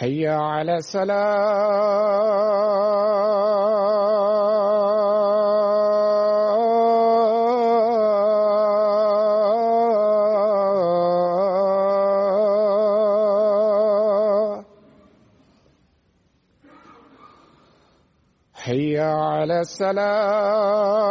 حي على الصلاة حي على الصلاة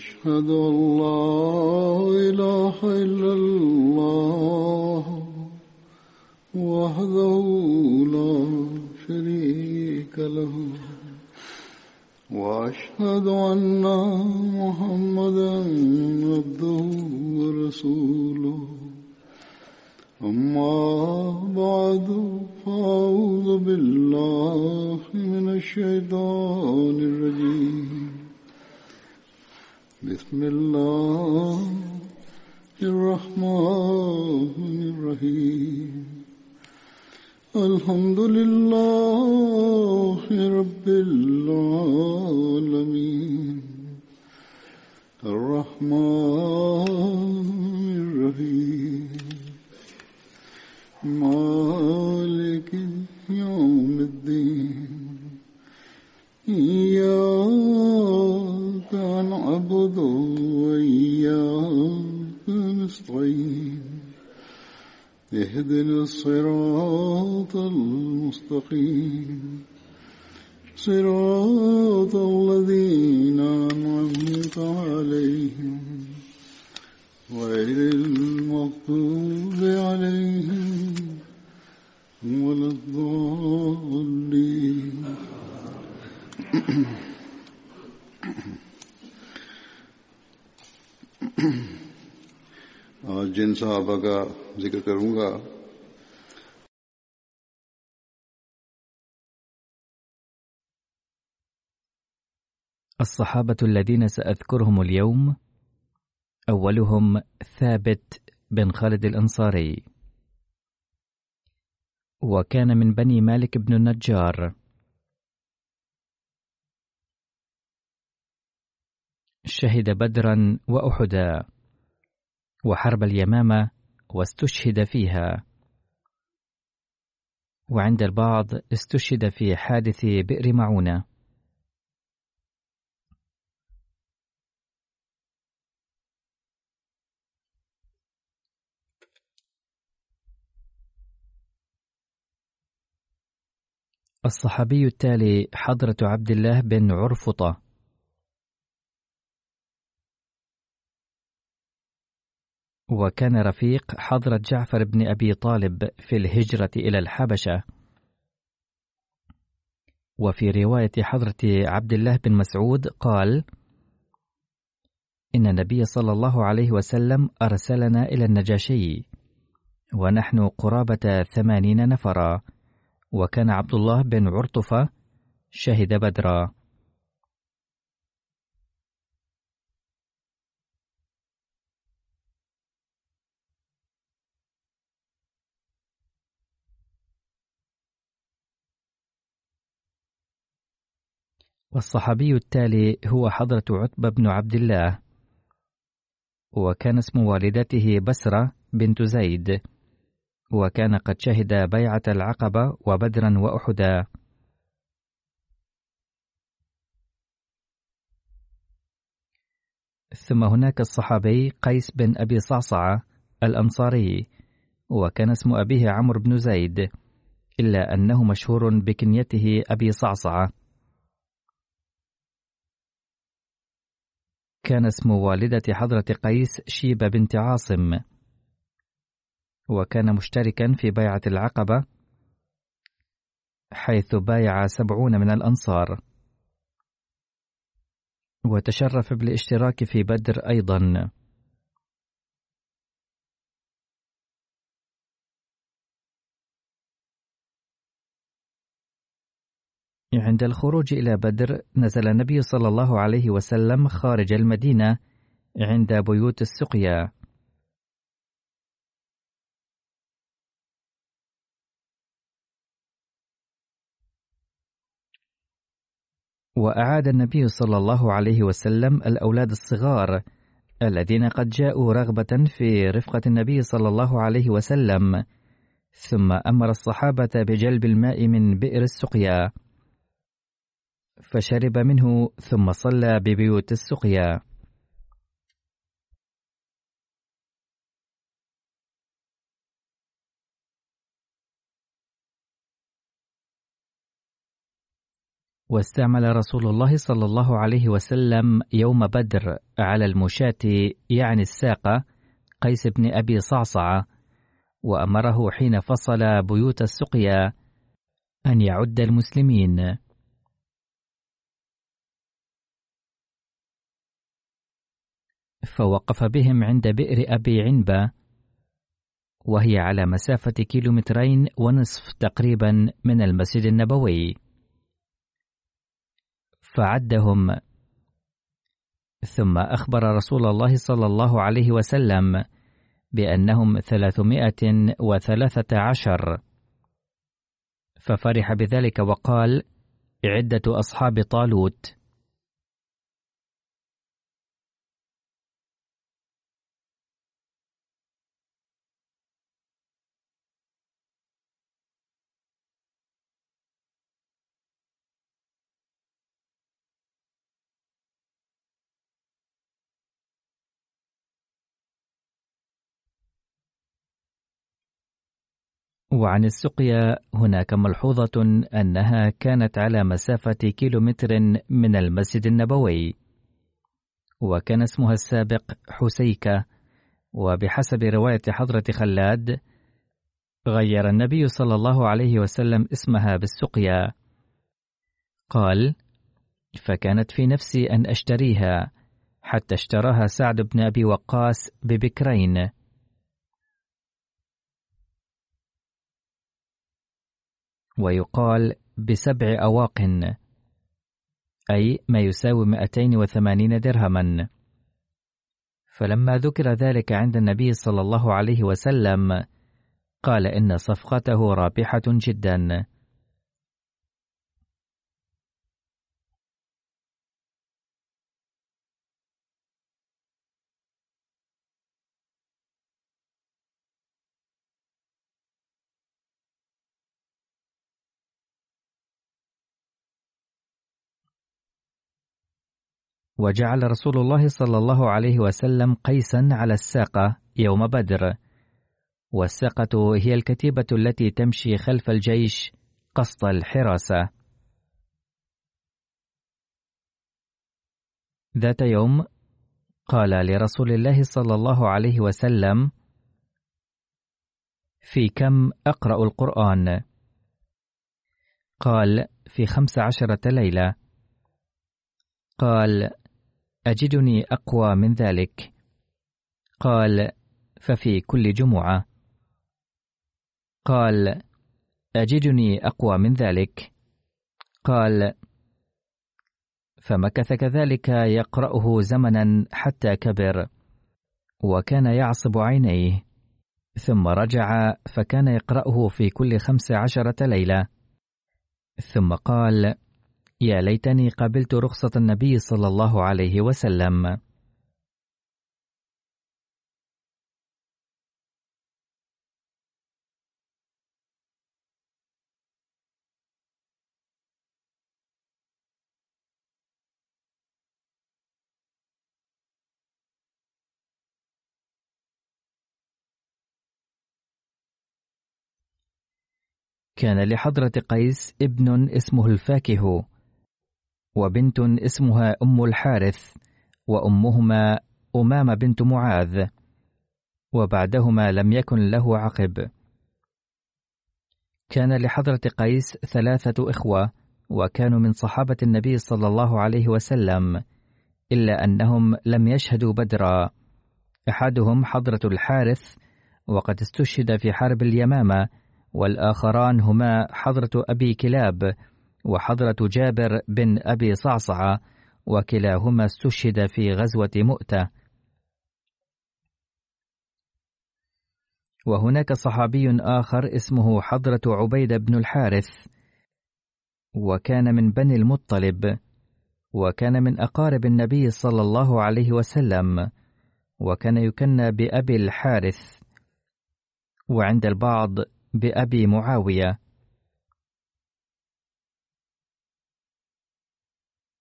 أشهد أن لا اور جن صحابہ کا ذکر کروں گا الصحابة الذين سأذكرهم اليوم أولهم ثابت بن خالد الأنصاري. وكان من بني مالك بن النجار. شهد بدرا وأحدا وحرب اليمامة واستشهد فيها. وعند البعض استشهد في حادث بئر معونة. الصحابي التالي حضرة عبد الله بن عرفطة. وكان رفيق حضرة جعفر بن أبي طالب في الهجرة إلى الحبشة. وفي رواية حضرة عبد الله بن مسعود قال إن النبي صلى الله عليه وسلم أرسلنا إلى النجاشي ونحن قرابة ثمانين نفرا وكان عبد الله بن عرطفة شهد بدرا. والصحابي التالي هو حضرة عتبة بن عبد الله وكان اسم والدته بسرة بنت زيد وكان قد شهد بيعة العقبة وبدرا وأحدا. ثم هناك الصحابي قيس بن أبي صعصعة الأنصاري وكان اسم أبيه عمرو بن زيد إلا أنه مشهور بكنيته أبي صعصعة. كان اسم والدة حضرة قيس شيبة بنت عاصم. وكان مشتركا في بيعة العقبة حيث بايع سبعون من الأنصار. وتشرف بالاشتراك في بدر أيضا. عند الخروج إلى بدر نزل النبي صلى الله عليه وسلم خارج المدينة عند بيوت السقيا. وأعاد النبي صلى الله عليه وسلم الأولاد الصغار الذين قد جاءوا رغبة في رفقة النبي صلى الله عليه وسلم ثم أمر الصحابة بجلب الماء من بئر السقيا. فشرب منه ثم صلى ببيوت السقيا. واستعمل رسول الله صلى الله عليه وسلم يوم بدر على المشاة يعني الساقة قيس بن أبي صعصعة وأمره حين فصل بيوت السقيا أن يعد المسلمين. فوقف بهم عند بئر أبي عنبة وهي على مسافة كيلومترين ونصف تقريبا من المسجد النبوي. فعدهم. ثم أخبر رسول الله صلى الله عليه وسلم بأنهم ثلاثمائة وثلاثة عشر. ففرح بذلك وقال عدة أصحاب طالوت. وعن السقيا هناك ملحوظة أنها كانت على مسافة كيلومتر من المسجد النبوي وكان اسمها السابق حسيكة وبحسب رواية حضرة خلاد غير النبي صلى الله عليه وسلم اسمها بالسقيا. قال فكانت في نفسي أن أشتريها حتى اشتراها سعد بن أبي وقاص ببكرين. ويقال بسبع أواق أي ما يساوي 280 درهما. فلما ذكر ذلك عند النبي صلى الله عليه وسلم قال إن صفقته رابحة جدا. وجعل رسول الله صلى الله عليه وسلم قيسا على الساقة يوم بدر. والساقة هي الكتيبة التي تمشي خلف الجيش قصد الحراسة. ذات يوم قال لرسول الله صلى الله عليه وسلم في كم أقرأ القرآن؟ قال في خمس عشرة ليلة. قال أجدني أقوى من ذلك؟ قال ففي كل جمعة. قال أجدني أقوى من ذلك؟ قال فمكث كذلك يقرأه زمنا حتى كبر وكان يعصب عينيه ثم رجع فكان يقرأه في كل خمس عشرة ليلة. ثم قال يا ليتني قبلت رخصة النبي صلى الله عليه وسلم. كان لحضرة قيس ابن اسمه الفاكه. وبنت اسمها أم الحارث وأمهما أمامة بنت معاذ وبعدهما لم يكن له عقب. كان لحضرة قيس ثلاثة إخوة وكانوا من صحابة النبي صلى الله عليه وسلم إلا أنهم لم يشهدوا بدرا. أحدهم حضرة الحارث وقد استشهد في حرب اليمامة والآخران هما حضرة أبي كلاب وحضرة جابر بن أبي صعصعة وكلاهما استشهد في غزوة مؤتة. وهناك صحابي آخر اسمه حضرة عبيدة بن الحارث. وكان من بني المطلب وكان من أقارب النبي صلى الله عليه وسلم وكان يكنى بأبي الحارث. وعند البعض بأبي معاوية.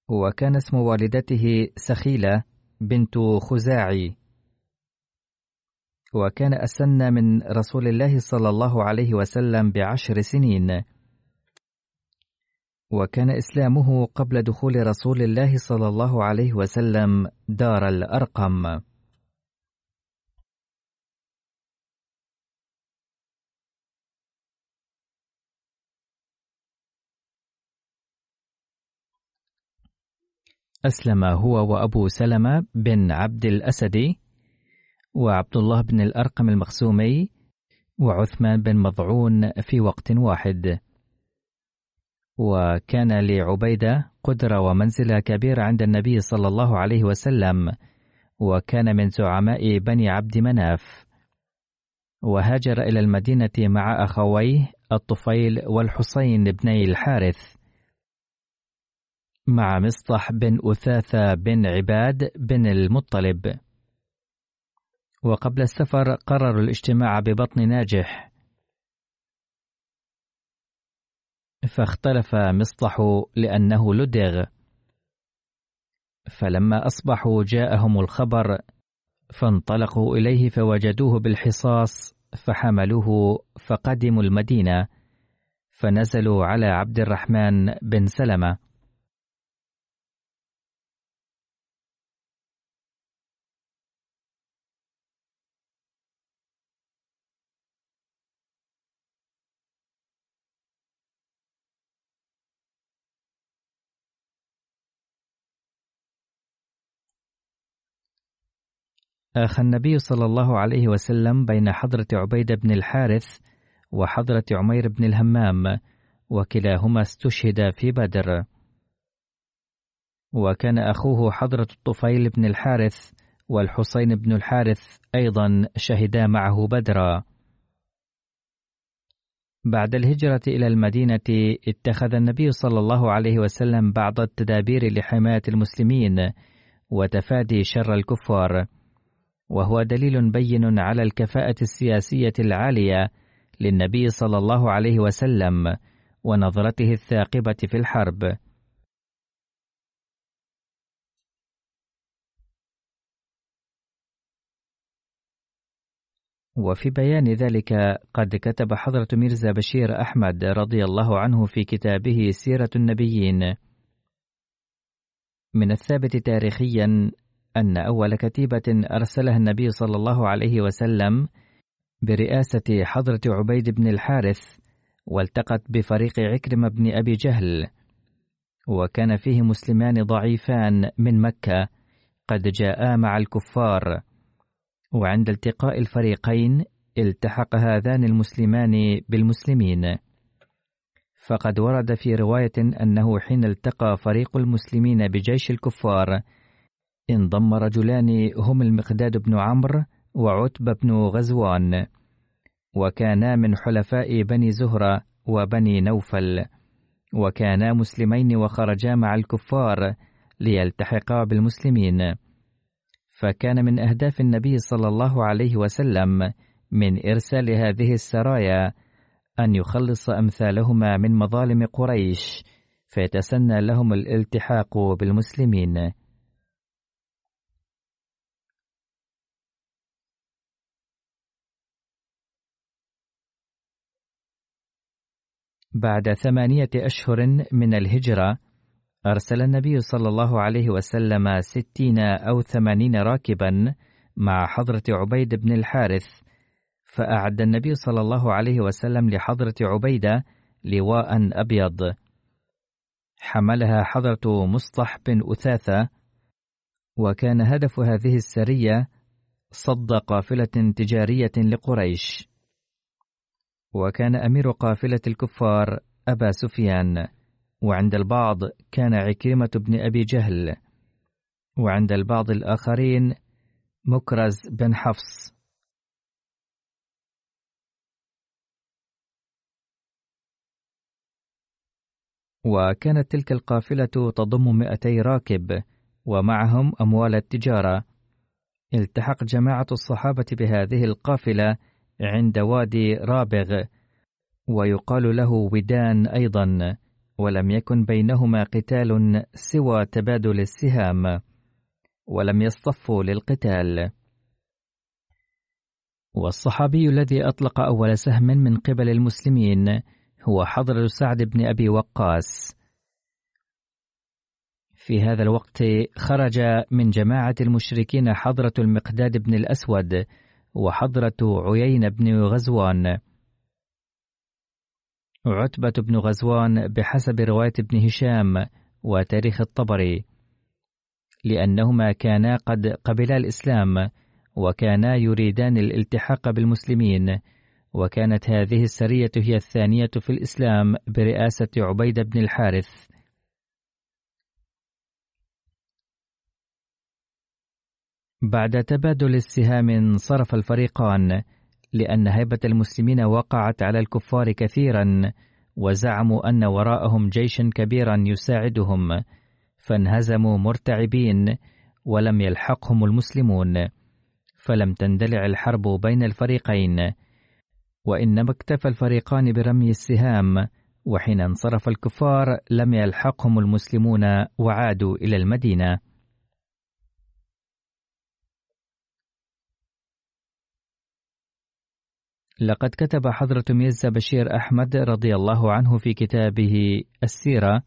وكان اسم والدته سخيلة بنت خزاعي. وكان أسن من رسول الله صلى الله عليه وسلم بعشر سنين. وكان إسلامه قبل دخول رسول الله صلى الله عليه وسلم دار الأرقم. أسلم هو وأبو سلمة بن عبد الأسدي وعبد الله بن الأرقم المخسومي وعثمان بن مضعون في وقت واحد. وكان لعبيدة قدرة ومنزلة كبيرة عند النبي صلى الله عليه وسلم وكان من زعماء بني عبد مناف. وهاجر إلى المدينة مع أخويه الطفيل والحسين بني الحارث. مع مصطح بن أثاثة بن عباد بن المطلب. وقبل السفر قرروا الاجتماع ببطن ناجح. فاختلف مصطح لأنه لدغ. فلما أصبحوا جاءهم الخبر فانطلقوا إليه فوجدوه بالحصاص فحملوه فقدموا المدينة فنزلوا على عبد الرحمن بن سلمة. آخى النبي صلى الله عليه وسلم بين حضرة عبيدة بن الحارث وحضرة عمير بن الهمام وكلاهما استشهد في بدر. وكان أخوه حضرة الطفيل بن الحارث والحسين بن الحارث أيضا شهدا معه بدرا. بعد الهجرة إلى المدينة اتخذ النبي صلى الله عليه وسلم بعض التدابير لحماية المسلمين وتفادي شر الكفار. وهو دليل بين على الكفاءة السياسية العالية للنبي صلى الله عليه وسلم ونظرته الثاقبة في الحرب. وفي بيان ذلك قد كتب حضرة ميرزا بشير أحمد رضي الله عنه في كتابه سيرة النبيين من الثابت تاريخيا أن أول كتيبة أرسلها النبي صلى الله عليه وسلم برئاسة حضرة عبيد بن الحارث والتقت بفريق عكرمة بن أبي جهل وكان فيه مسلمان ضعيفان من مكة قد جاءا مع الكفار. وعند التقاء الفريقين التحق هذان المسلمان بالمسلمين. فقد ورد في رواية أنه حين التقى فريق المسلمين بجيش الكفار انضم رجلان هم المقداد بن عمرو وعتبة بن غزوان وكانا من حلفاء بني زهرة وبني نوفل وكانا مسلمين وخرجا مع الكفار ليلتحقا بالمسلمين. فكان من أهداف النبي صلى الله عليه وسلم من إرسال هذه السرايا أن يخلص أمثالهما من مظالم قريش فيتسنى لهم الالتحاق بالمسلمين. بعد ثمانية أشهر من الهجرة أرسل النبي صلى الله عليه وسلم ستين أو ثمانين راكبا مع حضرة عبيد بن الحارث فأعد النبي صلى الله عليه وسلم لحضرة عبيدة لواء أبيض. حملها حضرة مصطح بن أثاثة وكان هدف هذه السرية صد قافلة تجارية لقريش. وكان أمير قافلة الكفار أبا سفيان وعند البعض كان عكرمة بن أبي جهل وعند البعض الآخرين مكرز بن حفص. وكانت تلك القافلة تضم مئتي راكب ومعهم أموال التجارة. التحق جماعة الصحابة بهذه القافلة عند وادي رابغ ويقال له ودان أيضا ولم يكن بينهما قتال سوى تبادل السهام ولم يصطفوا للقتال. والصحابي الذي أطلق أول سهم من قبل المسلمين هو حضر سعد بن أبي وقاص. في هذا الوقت خرج من جماعة المشركين حضرة المقداد بن الأسود وحضرة عيين بن غزوان. عتبة بن غزوان بحسب رواية ابن هشام وتاريخ الطبري لأنهما كانا قد قبلا الإسلام وكانا يريدان الالتحاق بالمسلمين وكانت هذه السرية هي الثانية في الإسلام برئاسة عبيد بن الحارث. بعد تبادل السهام انصرف الفريقان لأن هيبة المسلمين وقعت على الكفار كثيرا وزعموا أن وراءهم جيش كبيرا يساعدهم فانهزموا مرتعبين ولم يلحقهم المسلمون فلم تندلع الحرب بين الفريقين. وإنما اكتفى الفريقان برمي السهام وحين انصرف الكفار لم يلحقهم المسلمون وعادوا إلى المدينة. لقد كتب حضرة ميرزا بشير أحمد رضي الله عنه في كتابه السيرة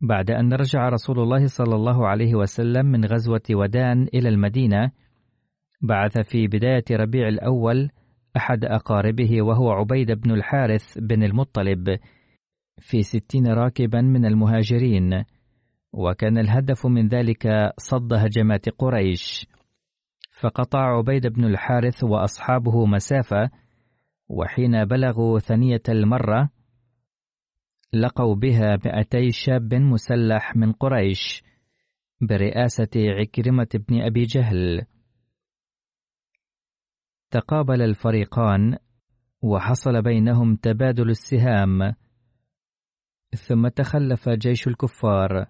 بعد أن رجع رسول الله صلى الله عليه وسلم من غزوة ودان إلى المدينة بعث في بداية ربيع الأول أحد أقاربه وهو عبيد بن الحارث بن المطلب في ستين راكبا من المهاجرين وكان الهدف من ذلك صد هجمات قريش. فقطع عبيد بن الحارث وأصحابه مسافة وحين بلغوا ثنية المرة لقوا بها مئتي شاب مسلح من قريش برئاسة عكرمة بن أبي جهل. تقابل الفريقان وحصل بينهم تبادل السهام ثم تخلف جيش الكفار.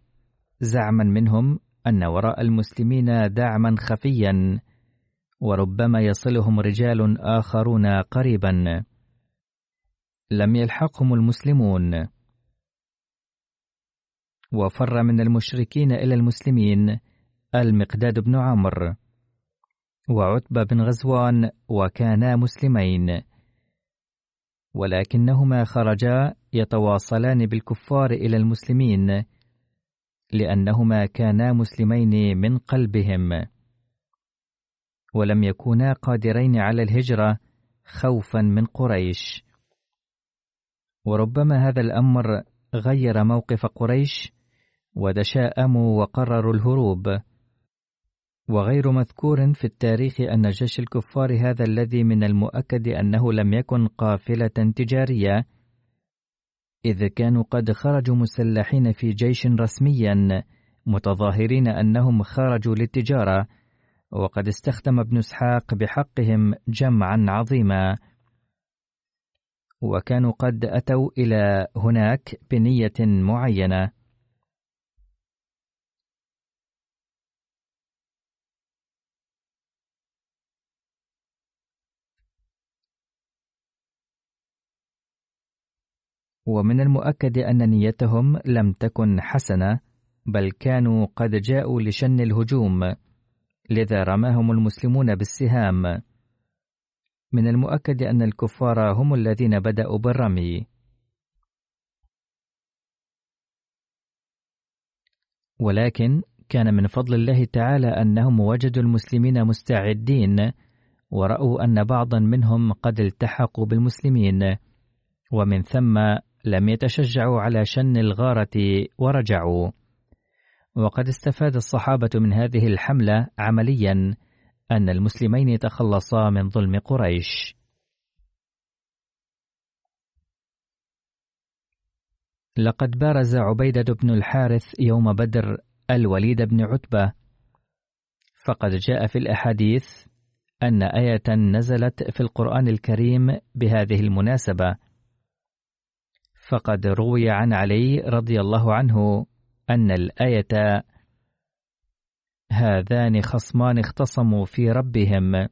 زعما منهم أن وراء المسلمين دعما خفيا. وربما يصلهم رجال آخرون قريبا. لم يلحقهم المسلمون. وفر من المشركين إلى المسلمين المقداد بن عمرو وعتبة بن غزوان وكانا مسلمين. ولكنهما خرجا يتواصلان بالكفار إلى المسلمين لأنهما كانا مسلمين من قلبهم. ولم يكونا قادرين على الهجرة خوفا من قريش. وربما هذا الأمر غير موقف قريش وتشاءموا وقرروا الهروب. وغير مذكور في التاريخ أن جيش الكفار هذا الذي من المؤكد أنه لم يكن قافلة تجارية إذ كانوا قد خرجوا مسلحين في جيش رسميا متظاهرين أنهم خرجوا للتجارة. وقد استخدم ابن إسحاق بحقهم جمعا عظيما. وكانوا قد أتوا إلى هناك بنية معينة. ومن المؤكد أن نيتهم لم تكن حسنة بل كانوا قد جاءوا لشن الهجوم. لذا رماهم المسلمون بالسهام. من المؤكد أن الكفار هم الذين بدأوا بالرمي. ولكن كان من فضل الله تعالى أنهم وجدوا المسلمين مستعدين ورأوا أن بعضا منهم قد التحقوا بالمسلمين ومن ثم لم يتشجعوا على شن الغارة ورجعوا. وقد استفاد الصحابة من هذه الحملة عمليا أن المسلمين تخلصا من ظلم قريش. لقد بارز عبيدة بن الحارث يوم بدر الوليد بن عتبة. فقد جاء في الأحاديث أن آية نزلت في القرآن الكريم بهذه المناسبة. فقد روي عن علي رضي الله عنه أن الآية هذان خصمان اختصموا في ربهم.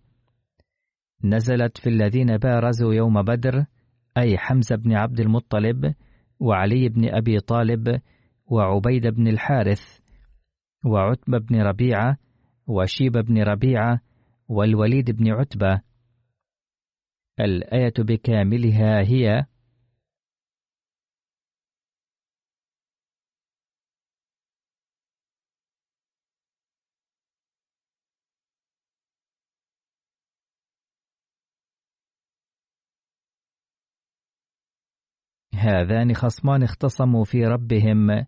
نزلت في الذين بارزوا يوم بدر أي حمزة بن عبد المطلب وعلي بن أبي طالب وعبيد بن الحارث وعتبة بن ربيعة وشيب بن ربيعة والوليد بن عتبة. الآية بكاملها هي هذان خصمان اختصموا في ربهم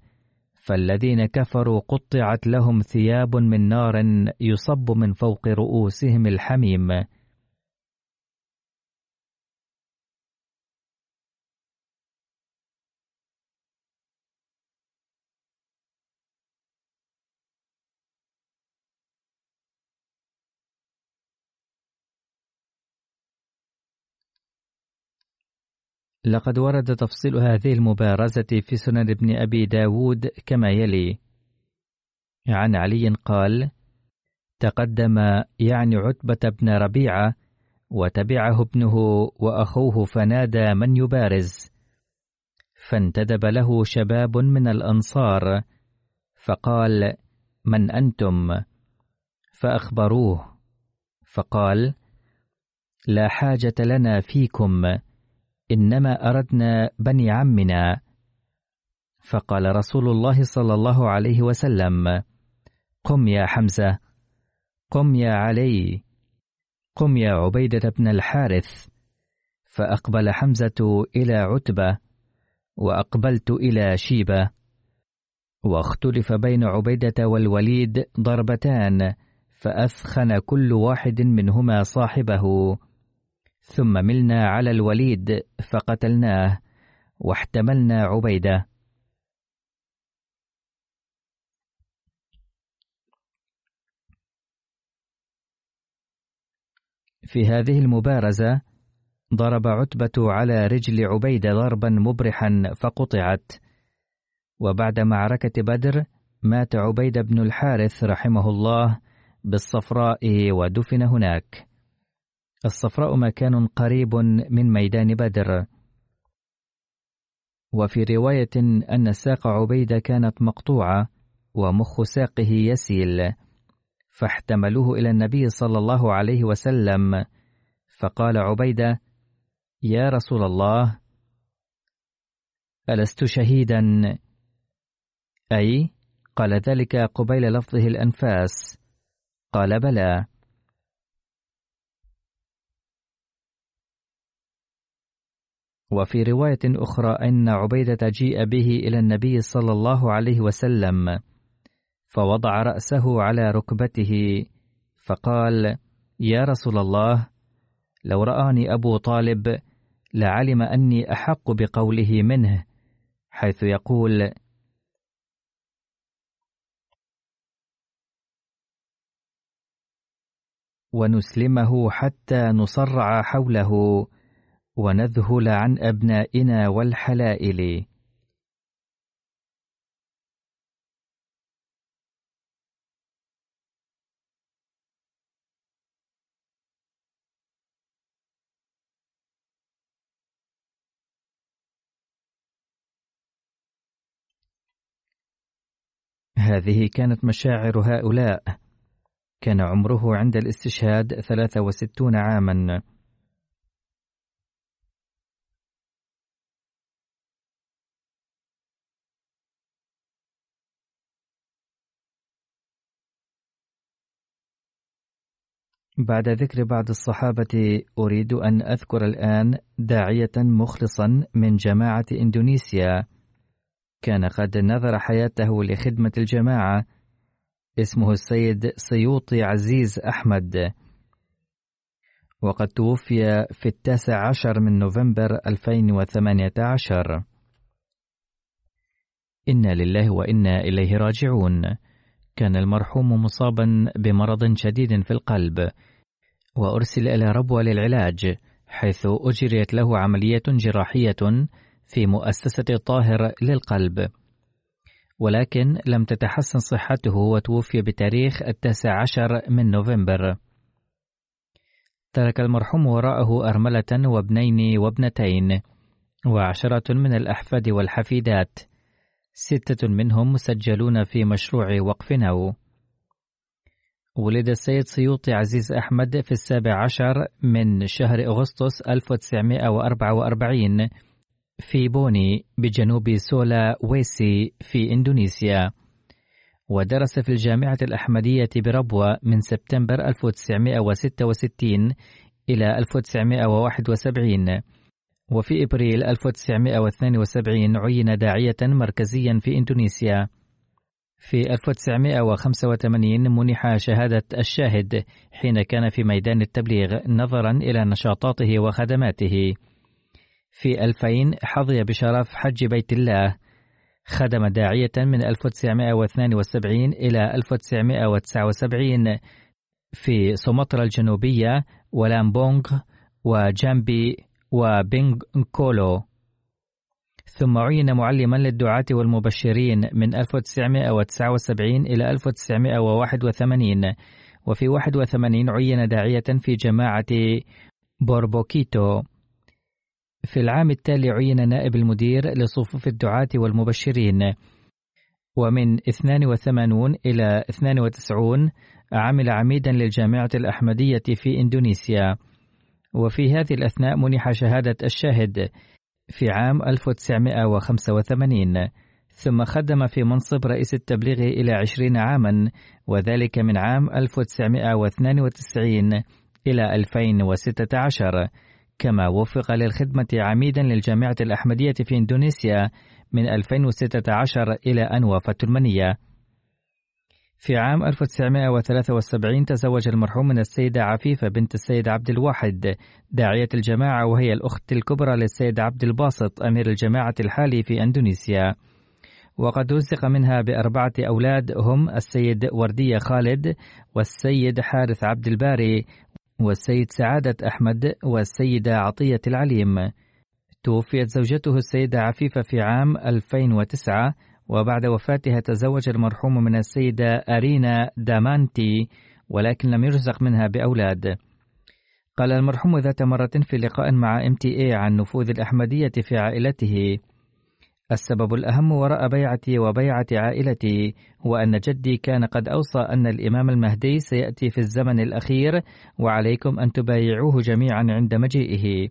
فالذين كفروا قطعت لهم ثياب من نار يصب من فوق رؤوسهم الحميم. لقد ورد تفصيل هذه المبارزة في سنن ابن أبي داود كما يلي. عن علي قال تقدم يعني عتبة بن ربيعة وتبعه ابنه وأخوه فنادى من يبارز. فانتدب له شباب من الأنصار فقال من أنتم؟ فأخبروه فقال لا حاجة لنا فيكم. إنما أردنا بني عمنا. فقال رسول الله صلى الله عليه وسلم قم يا حمزة قم يا علي قم يا عبيدة بن الحارث. فأقبل حمزة إلى عتبة وأقبلت إلى شيبة واختلف بين عبيدة والوليد ضربتان فأثخن كل واحد منهما صاحبه. ثم ملنا على الوليد فقتلناه واحتملنا عبيدة. في هذه المبارزة ضرب عتبة على رجل عبيدة ضربا مبرحا فقطعت. وبعد معركة بدر مات عبيد بن الحارث رحمه الله بالصفراء ودفن هناك. الصفراء مكان قريب من ميدان بدر. وفي رواية أن ساق عبيدة كانت مقطوعة ومخ ساقه يسيل فاحتملوه إلى النبي صلى الله عليه وسلم. فقال عبيدة يا رسول الله ألست شهيدا؟ أي قال ذلك قبيل لفظه الأنفاس. قال بلى. وفي رواية أخرى أن عبيدة جيء به إلى النبي صلى الله عليه وسلم فوضع رأسه على ركبته فقال يا رسول الله لو رآني أبو طالب لعلم أني أحق بقوله منه حيث يقول ونسلمه حتى نصرع حوله ونذهل عن أبنائنا والحلائل. هذه كانت مشاعر هؤلاء. كان عمره عند الاستشهاد ثلاثة وستون عاما. بعد ذكر بعض الصحابة أريد أن أذكر الآن داعية مخلصا من جماعة إندونيسيا. كان قد نذر حياته لخدمة الجماعة. اسمه السيد سيوطي عزيز أحمد. وقد توفي في التاسع عشر من نوفمبر 2018 إنا لله وإنا إليه راجعون. كان المرحوم مصابا بمرض شديد في القلب. وأرسل إلى ربوة للعلاج حيث أجريت له عملية جراحية في مؤسسة طاهر للقلب. ولكن لم تتحسن صحته وتوفي بتاريخ التاسع عشر من نوفمبر. ترك المرحوم وراءه أرملة وابنين وابنتين وعشرة من الأحفاد والحفيدات. ستة منهم مسجلون في مشروع وقف نو. ولد السيد سيوطي عزيز أحمد في السابع عشر من شهر أغسطس 1944 في بوني بجنوب سولا ويسي في إندونيسيا. ودرس في الجامعة الأحمدية بربوة من سبتمبر 1966 إلى 1971 وفي إبريل 1972 عين داعية مركزيا في إندونيسيا. في 1985 منح شهادة الشاهد حين كان في ميدان التبليغ نظرا إلى نشاطاته وخدماته. في 2000 حظي بشرف حج بيت الله. خدم داعية من 1972 إلى 1979 في سومطرة الجنوبية ولامبونغ وجامبي وبينغكولو ثم عين معلما للدعاة والمبشرين من 1979 إلى 1981 وفي 81 عين داعية في جماعة بوربوكيتو. في العام التالي عين نائب المدير لصفوف الدعاة والمبشرين. ومن 82 إلى 92 عمل عميدا للجامعة الأحمدية في إندونيسيا. وفي هذه الأثناء منح شهادة الشاهد. في عام 1985 ثم خدم في منصب رئيس التبليغ إلى عشرين عاما وذلك من عام 1992 إلى 2016 كما وفق للخدمة عميدا للجامعة الأحمدية في إندونيسيا من 2016 إلى أن وافته المنية. في عام 1973 تزوج المرحوم من السيدة عفيفة بنت السيد عبد الواحد. داعية الجماعة وهي الأخت الكبرى للسيد عبد الباسط أمير الجماعة الحالي في أندونيسيا. وقد رزق منها بأربعة أولاد هم السيد وردية خالد والسيد حارث عبد الباري والسيد سعادة أحمد والسيدة عطية العليم. توفيت زوجته السيدة عفيفة في عام 2009 وبعد وفاتها تزوج المرحوم من السيدة أرينا دامانتي ولكن لم يرزق منها بأولاد. قال المرحوم ذات مرة في لقاء مع MTA عن نفوذ الأحمدية في عائلته. السبب الأهم وراء بيعتي وبيعة عائلتي هو أن جدي كان قد أوصى أن الإمام المهدي سيأتي في الزمن الأخير وعليكم أن تبايعوه جميعا عند مجيئه.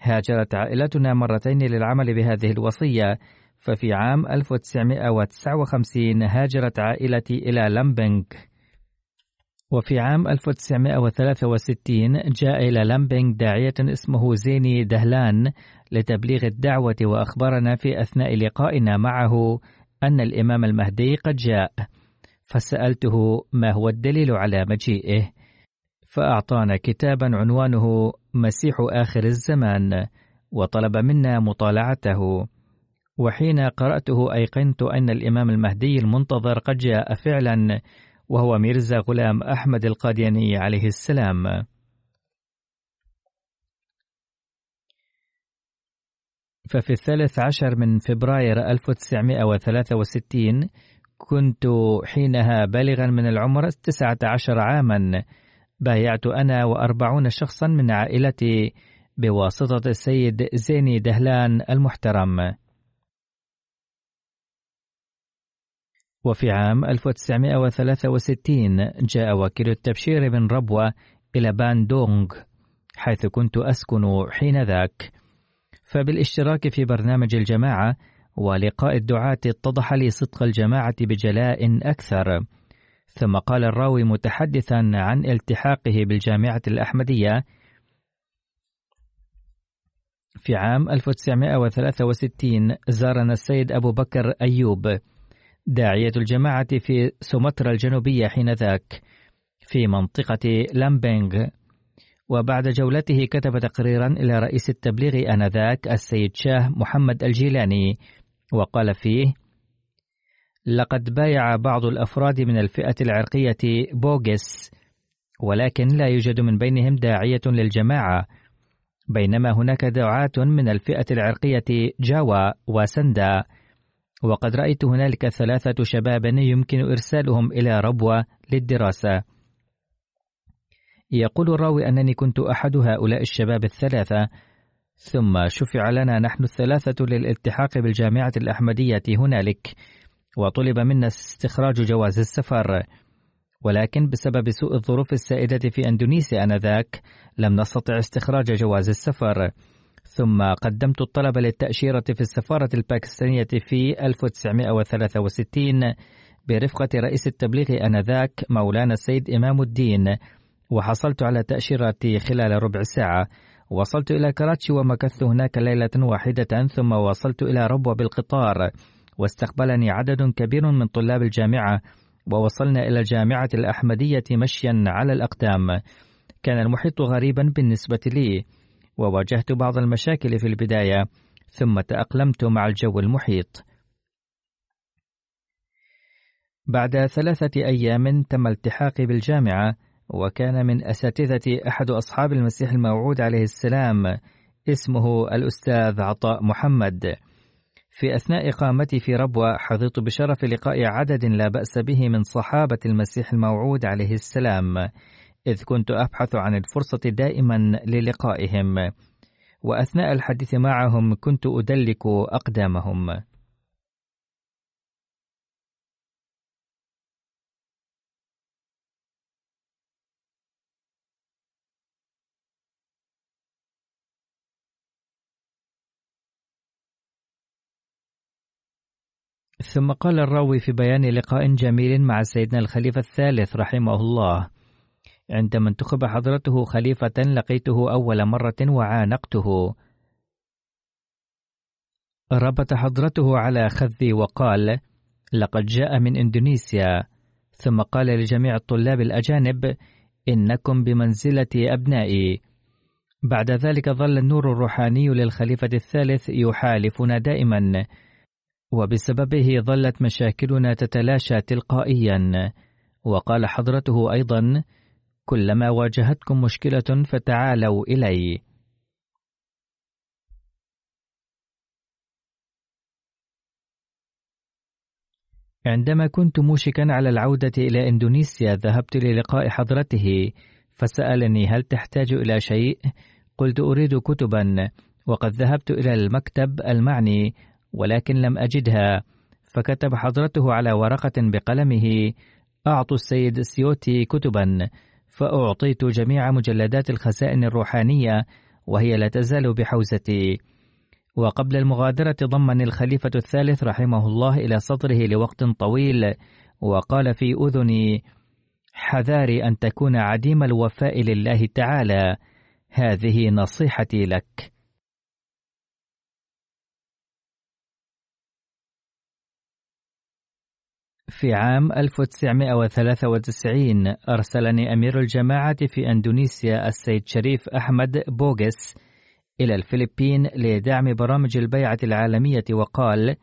هاجرت عائلتنا مرتين للعمل بهذه الوصية. ففي عام 1959 هاجرت عائلتي إلى لامبنغ. وفي عام 1963 جاء إلى لامبنغ داعية اسمه زيني دهلان لتبليغ الدعوة وأخبرنا في أثناء لقائنا معه أن الإمام المهدي قد جاء فسألته ما هو الدليل على مجيئه فأعطانا كتابا عنوانه مسيح آخر الزمان وطلب منا مطالعته. وحين قرأته أيقنت أن الإمام المهدي المنتظر قد جاء فعلا وهو ميرزا غلام أحمد القادياني عليه السلام. ففي الثالث عشر من فبراير 1963 كنت حينها بالغا من العمر 19 عاما. بايعت أنا وأربعون شخصا من عائلتي بواسطة السيد زيني دهلان المحترم. وفي عام 1963 جاء وكيل التبشير من ربوة إلى باندونغ حيث كنت أسكن حينذاك فبالاشتراك في برنامج الجماعة ولقاء الدعاة اتضح لي صدق الجماعة بجلاء أكثر. ثم قال الراوي متحدثا عن التحاقه بالجامعة الأحمدية. في عام 1963 زارنا السيد أبو بكر أيوب داعية الجماعة في سومطرة الجنوبية حينذاك في منطقة لامبينغ. وبعد جولته كتب تقريرا إلى رئيس التبليغ آنذاك السيد شاه محمد الجيلاني وقال فيه لقد بايع بعض الأفراد من الفئة العرقية بوغس ولكن لا يوجد من بينهم داعية للجماعة بينما هناك دعاة من الفئة العرقية جاوا وسندا. وقد رأيت هنالك ثلاثة شباب يمكن إرسالهم إلى ربوة للدراسة. يقول الراوي أنني كنت أحد هؤلاء الشباب الثلاثة ثم شفع لنا نحن الثلاثة للالتحاق بالجامعة الأحمدية هنالك وطلب منا استخراج جواز السفر. ولكن بسبب سوء الظروف السائدة في أندونيسيا آنذاك لم نستطع استخراج جواز السفر. ثم قدمت الطلب للتأشيرة في السفارة الباكستانية في 1963 برفقة رئيس التبليغ آنذاك مولانا السيد إمام الدين وحصلت على تأشيرتي خلال ربع ساعة. وصلت إلى كراتشي ومكثت هناك ليلة واحدة ثم وصلت إلى ربوة بالقطار. واستقبلني عدد كبير من طلاب الجامعة ووصلنا إلى الجامعة الأحمدية مشيا على الأقدام. كان المحيط غريبا بالنسبة لي. وواجهت بعض المشاكل في البداية ثم تأقلمت مع الجو المحيط. بعد ثلاثة أيام تم التحاقي بالجامعة وكان من أساتذتي أحد أصحاب المسيح الموعود عليه السلام اسمه الأستاذ عطاء محمد. في أثناء إقامتي في ربوة حظيت بشرف لقاء عدد لا بأس به من صحابة المسيح الموعود عليه السلام. إذ كنت أبحث عن الفرصة دائما للقائهم. وأثناء الحديث معهم كنت أدلك أقدامهم. ثم قال الراوي في بيان لقاء جميل مع سيدنا الخليفة الثالث رحمه الله عندما انتخب حضرته خليفة لقيته أول مرة وعانقته. ربط حضرته على خذي وقال لقد جاء من إندونيسيا. ثم قال لجميع الطلاب الأجانب إنكم بمنزلة أبنائي. بعد ذلك ظل النور الروحاني للخليفة الثالث يحالفنا دائما وبسببه ظلت مشاكلنا تتلاشى تلقائيا. وقال حضرته أيضا كلما واجهتكم مشكلة فتعالوا إلي. عندما كنت موشكا على العودة إلى إندونيسيا ذهبت للقاء حضرته فسألني هل تحتاج إلى شيء؟ قلت أريد كتبا وقد ذهبت إلى المكتب المعني ولكن لم أجدها. فكتب حضرته على ورقة بقلمه أعطوا السيد سيوتي كتبا. فأعطيت جميع مجلدات الخسائن الروحانية وهي لا تزال بحوزتي. وقبل المغادرة ضمني الخليفة الثالث رحمه الله إلى صدره لوقت طويل وقال في أذني حذاري أن تكون عديم الوفاء لله تعالى هذه نصيحتي لك. في عام 1993 أرسلني أمير الجماعة في أندونيسيا السيد شريف أحمد بوغس إلى الفلبين لدعم برامج البيعة العالمية وقال: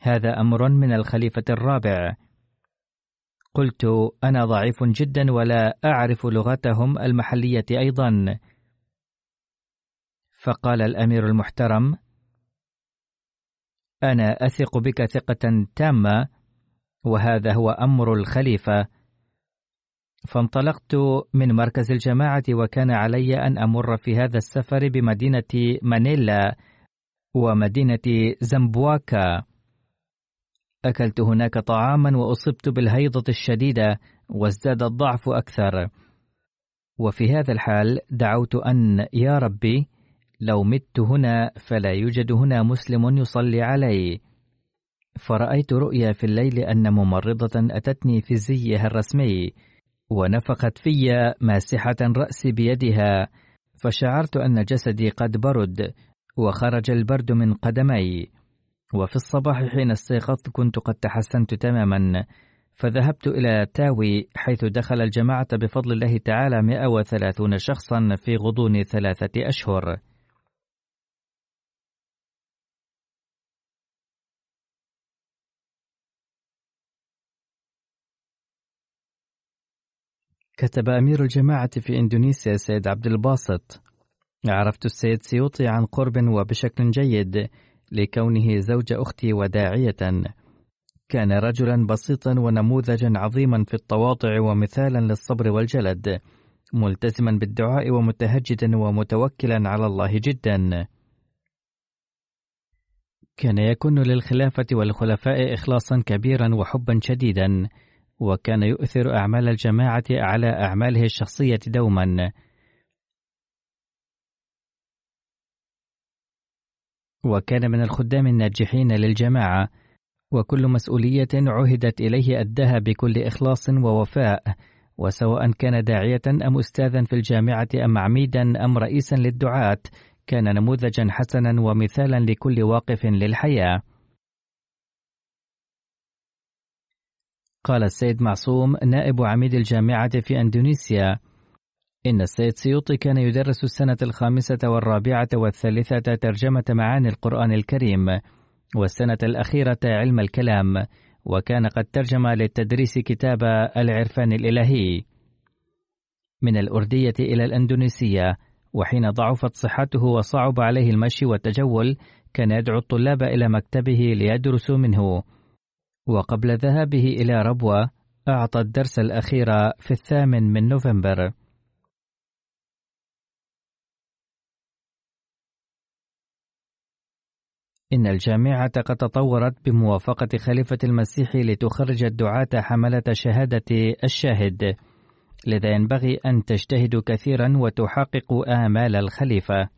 هذا أمر من الخليفة الرابع. قلت: أنا ضعيف جدا ولا أعرف لغتهم المحلية أيضا. فقال الأمير المحترم: أنا أثق بك ثقة تامة وهذا هو أمر الخليفة. فانطلقت من مركز الجماعة وكان علي أن أمر في هذا السفر بمدينة مانيلا ومدينة زمبواكا أكلت هناك طعاما وأصبت بالهيضة الشديدة وازداد الضعف أكثر. وفي هذا الحال دعوت أن يا ربي لو مت هنا فلا يوجد هنا مسلم يصلي علي. فرأيت رؤيا في الليل أن ممرضة أتتني في زيها الرسمي ونفخت في ماسحة رأسي بيدها فشعرت أن جسدي قد برد وخرج البرد من قدمي. وفي الصباح حين استيقظت كنت قد تحسنت تماما فذهبت إلى تاوي حيث دخل الجماعة بفضل الله تعالى 130 شخصا في غضون ثلاثة أشهر. كتب أمير الجماعة في إندونيسيا سيد عبد الباسط. عرفت السيد سيوطي عن قرب وبشكل جيد لكونه زوج أختي وداعية. كان رجلا بسيطا ونموذجا عظيما في التواضع ومثالا للصبر والجلد ملتزما بالدعاء ومتهجدا ومتوكلا على الله جدا. كان يكون للخلافة والخلفاء إخلاصا كبيرا وحبا شديدا. وكان يؤثر أعمال الجماعة على أعماله الشخصية دوما. وكان من الخدام الناجحين للجماعة وكل مسؤولية عهدت إليه أداها بكل إخلاص ووفاء وسواء كان داعية أم أستاذا في الجامعة أم عميدا أم رئيسا للدعاة كان نموذجا حسنا ومثالا لكل واقف للحياة. قال السيد معصوم نائب عميد الجامعة في أندونيسيا. إن السيد سيوطي كان يدرس السنة الخامسة والرابعة والثالثة ترجمة معاني القرآن الكريم والسنة الأخيرة علم الكلام وكان قد ترجم للتدريس كتاب العرفان الإلهي. من الأردية إلى الأندونيسية وحين ضعفت صحته وصعب عليه المشي والتجول كان يدعو الطلاب إلى مكتبه ليدرسوا منه. وقبل ذهابه إلى ربوة أعطى الدرس الأخير في الثامن من نوفمبر. إن الجامعة قد تطورت بموافقة خليفة المسيح لتخرج الدعاة حملة شهادة الشاهد لذا ينبغي أن تجتهدوا كثيرا وتحققوا آمال الخليفة.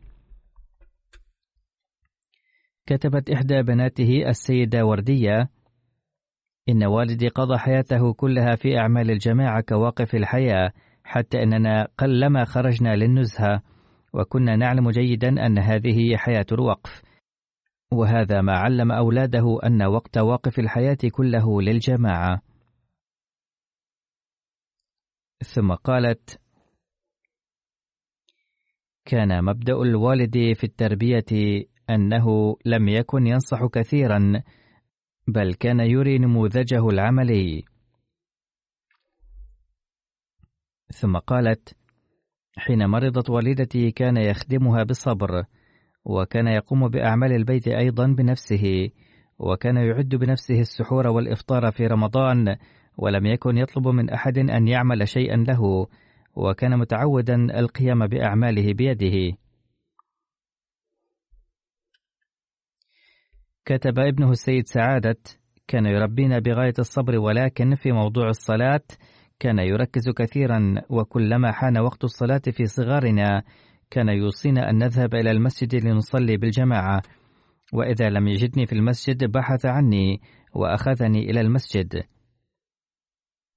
كتبت إحدى بناته السيدة وردية إن والدي قضى حياته كلها في أعمال الجماعة كواقف الحياة حتى أننا قلما خرجنا للنزهة وكنا نعلم جيدا أن هذه حياة الوقف. وهذا ما علم أولاده أن وقت واقف الحياة كله للجماعة. ثم قالت كان مبدأ الوالد في التربية أنه لم يكن ينصح كثيرا بل كان يري نموذجه العملي. ثم قالت حين مرضت والدتي كان يخدمها بالصبر وكان يقوم بأعمال البيت أيضا بنفسه وكان يعد بنفسه السحور والإفطار في رمضان ولم يكن يطلب من أحد أن يعمل شيئا له وكان متعودا القيام بأعماله بيده. كتب ابنه السيد سعادة كان يربينا بغاية الصبر ولكن في موضوع الصلاة كان يركز كثيرا وكلما حان وقت الصلاة في صغارنا كان يوصينا أن نذهب إلى المسجد لنصلي بالجماعة. وإذا لم يجدني في المسجد بحث عني وأخذني إلى المسجد.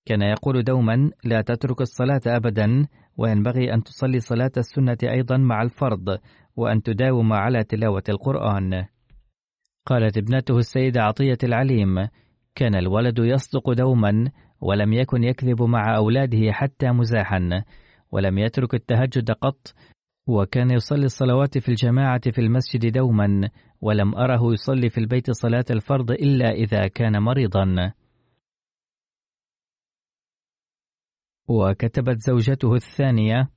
كان يقول دوما لا تترك الصلاة أبدا وينبغي أن تصلي صلاة السنة أيضا مع الفرض وأن تداوم على تلاوة القرآن. قالت ابنته السيدة عطية العليم كان الولد يصدق دوما ولم يكن يكذب مع أولاده حتى مزاحا ولم يترك التهجد قط وكان يصلي الصلوات في الجماعة في المسجد دوما ولم أره يصلي في البيت صلاة الفرض إلا إذا كان مريضا. وكتبت زوجته الثانية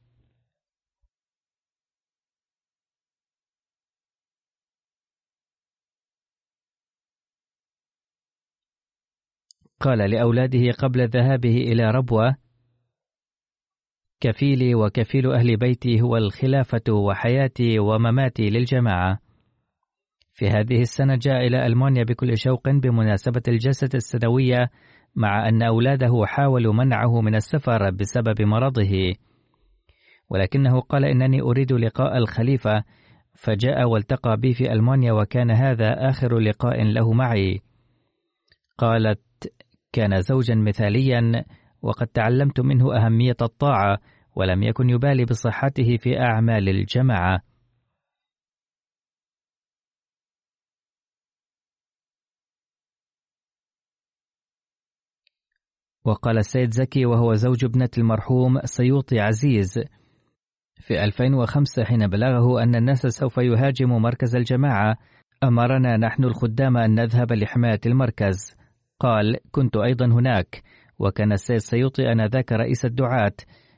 قال لأولاده قبل ذهابه إلى ربوة كفيلي وكفيل أهل بيتي هو الخلافة وحياتي ومماتي للجماعة. في هذه السنة جاء إلى ألمانيا بكل شوق بمناسبة الجلسة السنوية مع أن أولاده حاولوا منعه من السفر بسبب مرضه. ولكنه قال إنني أريد لقاء الخليفة. فجاء والتقى بي في ألمانيا وكان هذا آخر لقاء له معي. قالت كان زوجا مثاليا وقد تعلمت منه أهمية الطاعة ولم يكن يبالي بصحته في أعمال الجماعة. وقال السيد زكي وهو زوج ابنة المرحوم سيوطي عزيز في 2005 حين بلغه أن الناس سوف يهاجم مركز الجماعة أمرنا نحن الخدام أن نذهب لحماية المركز. قال كنت أيضا هناك وكان السيد سيوطي آنذاك رئيس الدعاة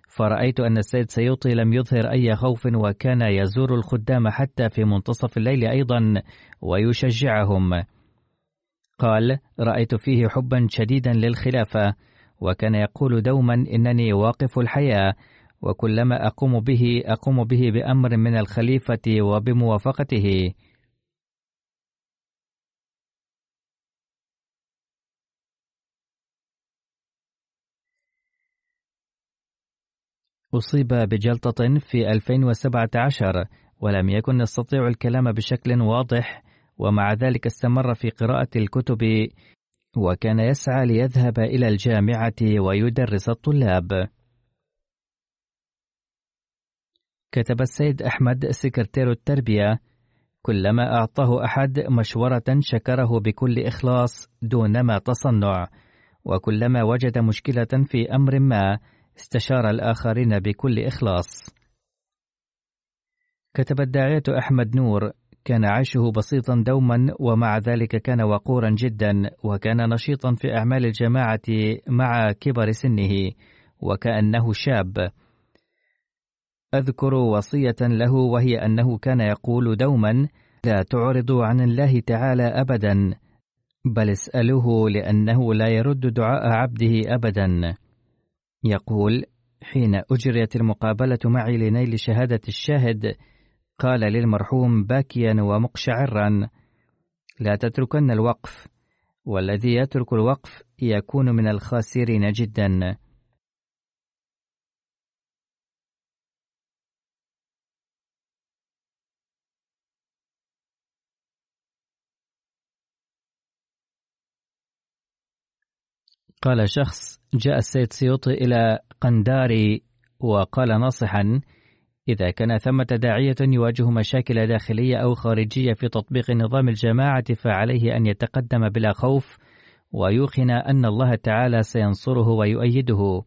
فرأيت أن السيد سيوطي لم يظهر أي خوف وكان يزور الخدام حتى في منتصف الليل أيضا ويشجعهم. قال رأيت فيه حبا شديدا للخلافة وكان يقول دوما إنني واقف الحياة وكلما أقوم به أقوم به بأمر من الخليفة وبموافقته. أصيب بجلطة في 2017 ولم يكن يستطيع الكلام بشكل واضح ومع ذلك استمر في قراءة الكتب وكان يسعى ليذهب إلى الجامعة ويدرس الطلاب. كتب السيد أحمد سكرتير التربية: كلما أعطاه أحد مشورة شكره بكل إخلاص دونما تصنع، وكلما وجد مشكلة في أمر ما استشار الآخرين بكل إخلاص. كتب الداعية أحمد نور: كان عيشه بسيطا دوما ومع ذلك كان وقورا جدا وكان نشيطا في أعمال الجماعة مع كبر سنه وكأنه شاب أذكر وصية له وهي أنه كان يقول دوما لا تعرضوا عن الله تعالى أبدا بل اسألوه لأنه لا يرد دعاء عبده أبدا يقول حين أجريت المقابلة معي لنيل شهادة الشاهد قال للمرحوم باكيا ومقشعرا لا تتركن الوقف والذي يترك الوقف يكون من الخاسرين جدا. قال شخص جاء السيد سيوطي إلى قنداري وقال ناصحا إذا كان ثمة داعية يواجه مشاكل داخلية أو خارجية في تطبيق نظام الجماعة فعليه أن يتقدم بلا خوف ويوقن أن الله تعالى سينصره ويؤيده.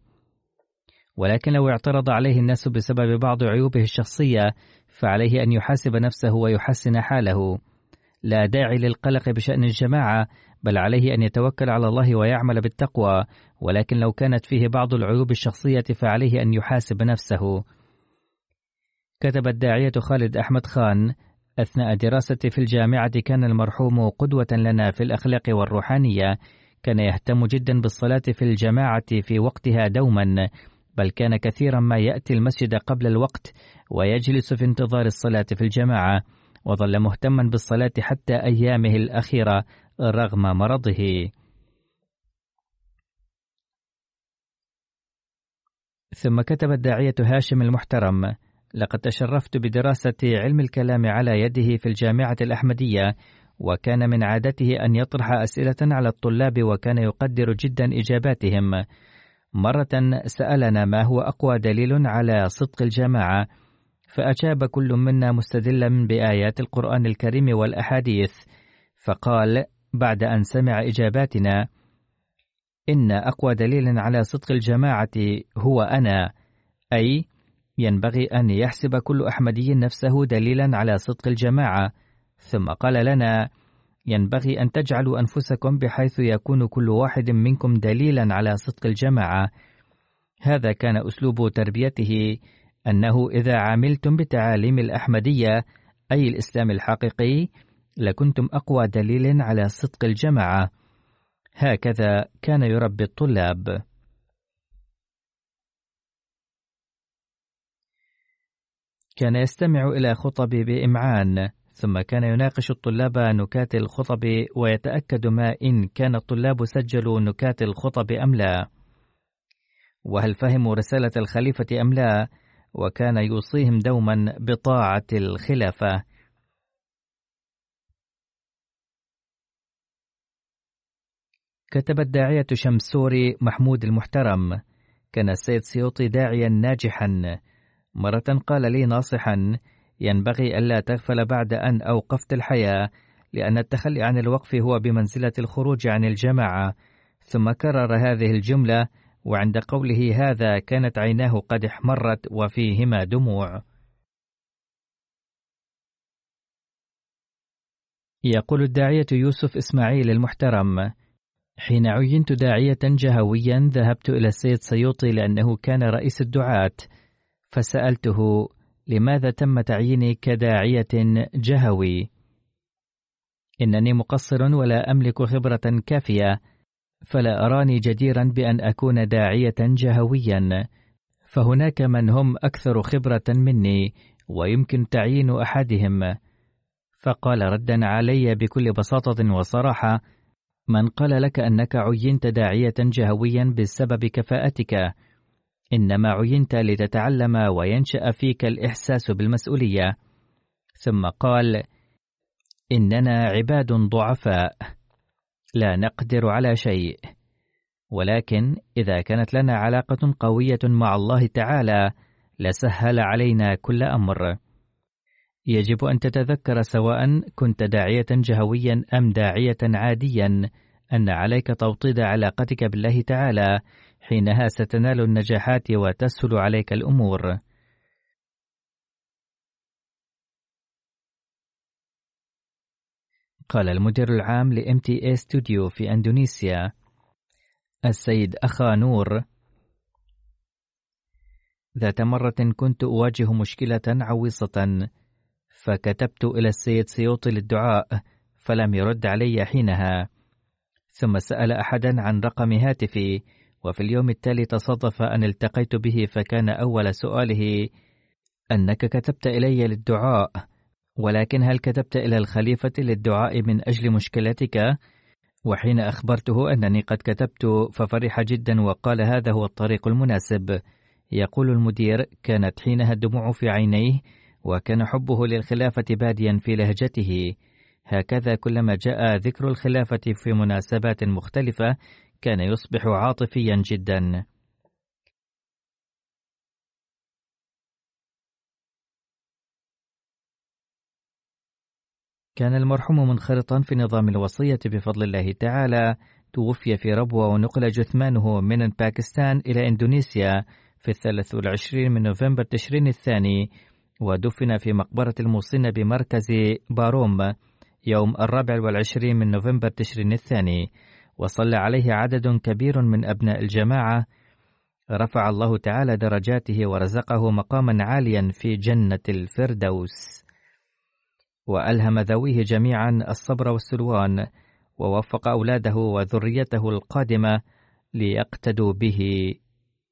ولكن لو اعترض عليه الناس بسبب بعض عيوبه الشخصية فعليه أن يحاسب نفسه ويحسن حاله. لا داعي للقلق بشأن الجماعة بل عليه أن يتوكل على الله ويعمل بالتقوى ولكن لو كانت فيه بعض العيوب الشخصية فعليه أن يحاسب نفسه. كتب الداعية خالد أحمد خان أثناء دراستي في الجامعة كان المرحوم قدوة لنا في الأخلاق والروحانية. كان يهتم جدا بالصلاة في الجماعة في وقتها دوما بل كان كثيرا ما يأتي المسجد قبل الوقت ويجلس في انتظار الصلاة في الجماعة وظل مهتما بالصلاة حتى أيامه الأخيرة. رغم مرضه. ثم كتب الداعية هاشم المحترم لقد تشرفت بدراسة علم الكلام على يده في الجامعة الأحمدية وكان من عادته أن يطرح أسئلة على الطلاب وكان يقدر جدا إجاباتهم. مرة سألنا ما هو أقوى دليل على صدق الجماعة فأجاب كل منا مستدلا بآيات القرآن الكريم والأحاديث فقال بعد أن سمع إجاباتنا. إن أقوى دليل على صدق الجماعة هو أنا أي ينبغي أن يحسب كل أحمدي نفسه دليلا على صدق الجماعة. ثم قال لنا ينبغي أن تجعلوا أنفسكم بحيث يكون كل واحد منكم دليلا على صدق الجماعة. هذا كان أسلوب تربيته أنه إذا عملتم بتعاليم الأحمدية أي الإسلام الحقيقي لكنتم أقوى دليل على صدق الجماعة. هكذا كان يربي الطلاب. كان يستمع إلى خطبي بإمعان ثم كان يناقش الطلاب نكات الخطب ويتأكد ما إن كان الطلاب سجلوا نكات الخطب أم لا. وهل فهموا رسالة الخليفة أم لا؟ وكان يوصيهم دوما بطاعة الخلافة. كتب الداعية شمسوري محمود المحترم كان السيد سيوطي داعيا ناجحا. مرة قال لي ناصحا ينبغي ألا تغفل بعد أن أوقفت الحياة لأن التخلي عن الوقف هو بمنزلة الخروج عن الجماعة. ثم كرر هذه الجملة وعند قوله هذا كانت عيناه قد احمرت وفيهما دموع. يقول الداعية يوسف إسماعيل المحترم حين عينت داعية جهويا ذهبت إلى السيد سيوطي لأنه كان رئيس الدعاة فسألته لماذا تم تعييني كداعية جهوي؟ إنني مقصر ولا أملك خبرة كافية فلا أراني جديرا بأن أكون داعية جهويا فهناك من هم أكثر خبرة مني ويمكن تعيين أحدهم فقال ردا علي بكل بساطة وصراحة من قال لك أنك عينت داعية جهويا بسبب كفاءتك. إنما عينت لتتعلم وينشأ فيك الإحساس بالمسؤولية. ثم قال إننا عباد ضعفاء لا نقدر على شيء. ولكن إذا كانت لنا علاقة قوية مع الله تعالى لسهل علينا كل أمر. يجب أن تتذكر سواء كنت داعية جهويا أم داعية عاديا أن عليك توطيد علاقتك بالله تعالى حينها ستنال النجاحات وتسهل عليك الأمور. قال المدير العام ل MTA ستوديو في أندونيسيا السيد أخا نور ذات مرة كنت أواجه مشكلة عويصة فكتبت إلى السيد سيوطي للدعاء فلم يرد علي حينها ثم سأل أحدا عن رقم هاتفي وفي اليوم التالي تصادف أن التقيت به فكان أول سؤاله أنك كتبت إلي للدعاء ولكن هل كتبت إلى الخليفة للدعاء من أجل مشكلتك؟ وحين أخبرته أنني قد كتبت ففرح جدا وقال هذا هو الطريق المناسب يقول المدير كانت حينها الدموع في عينيه وكان حبه للخلافة باديا في لهجته. هكذا كلما جاء ذكر الخلافة في مناسبات مختلفة كان يصبح عاطفيا جدا. كان المرحوم منخرطا في نظام الوصية بفضل الله تعالى. توفي في ربوة ونقل جثمانه من باكستان إلى إندونيسيا في الثالث والعشرين من نوفمبر تشرين الثاني. ودفن في مقبرة الموصنة بمركز باروم يوم الرابع والعشرين من نوفمبر تشرين الثاني. وصلى عليه عدد كبير من أبناء الجماعة. رفع الله تعالى درجاته ورزقه مقاما عاليا في جنة الفردوس. وألهم ذويه جميعا الصبر والسلوان. ووفق أولاده وذريته القادمة ليقتدوا به.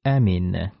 آمين.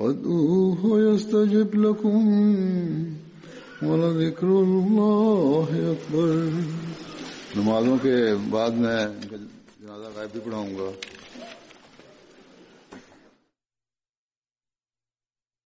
وادعوه يستجب لكم ولذكر الله أكبر۔ نمازوں کے بعد میں جنازہ غائب بھی پڑھاؤں گا۔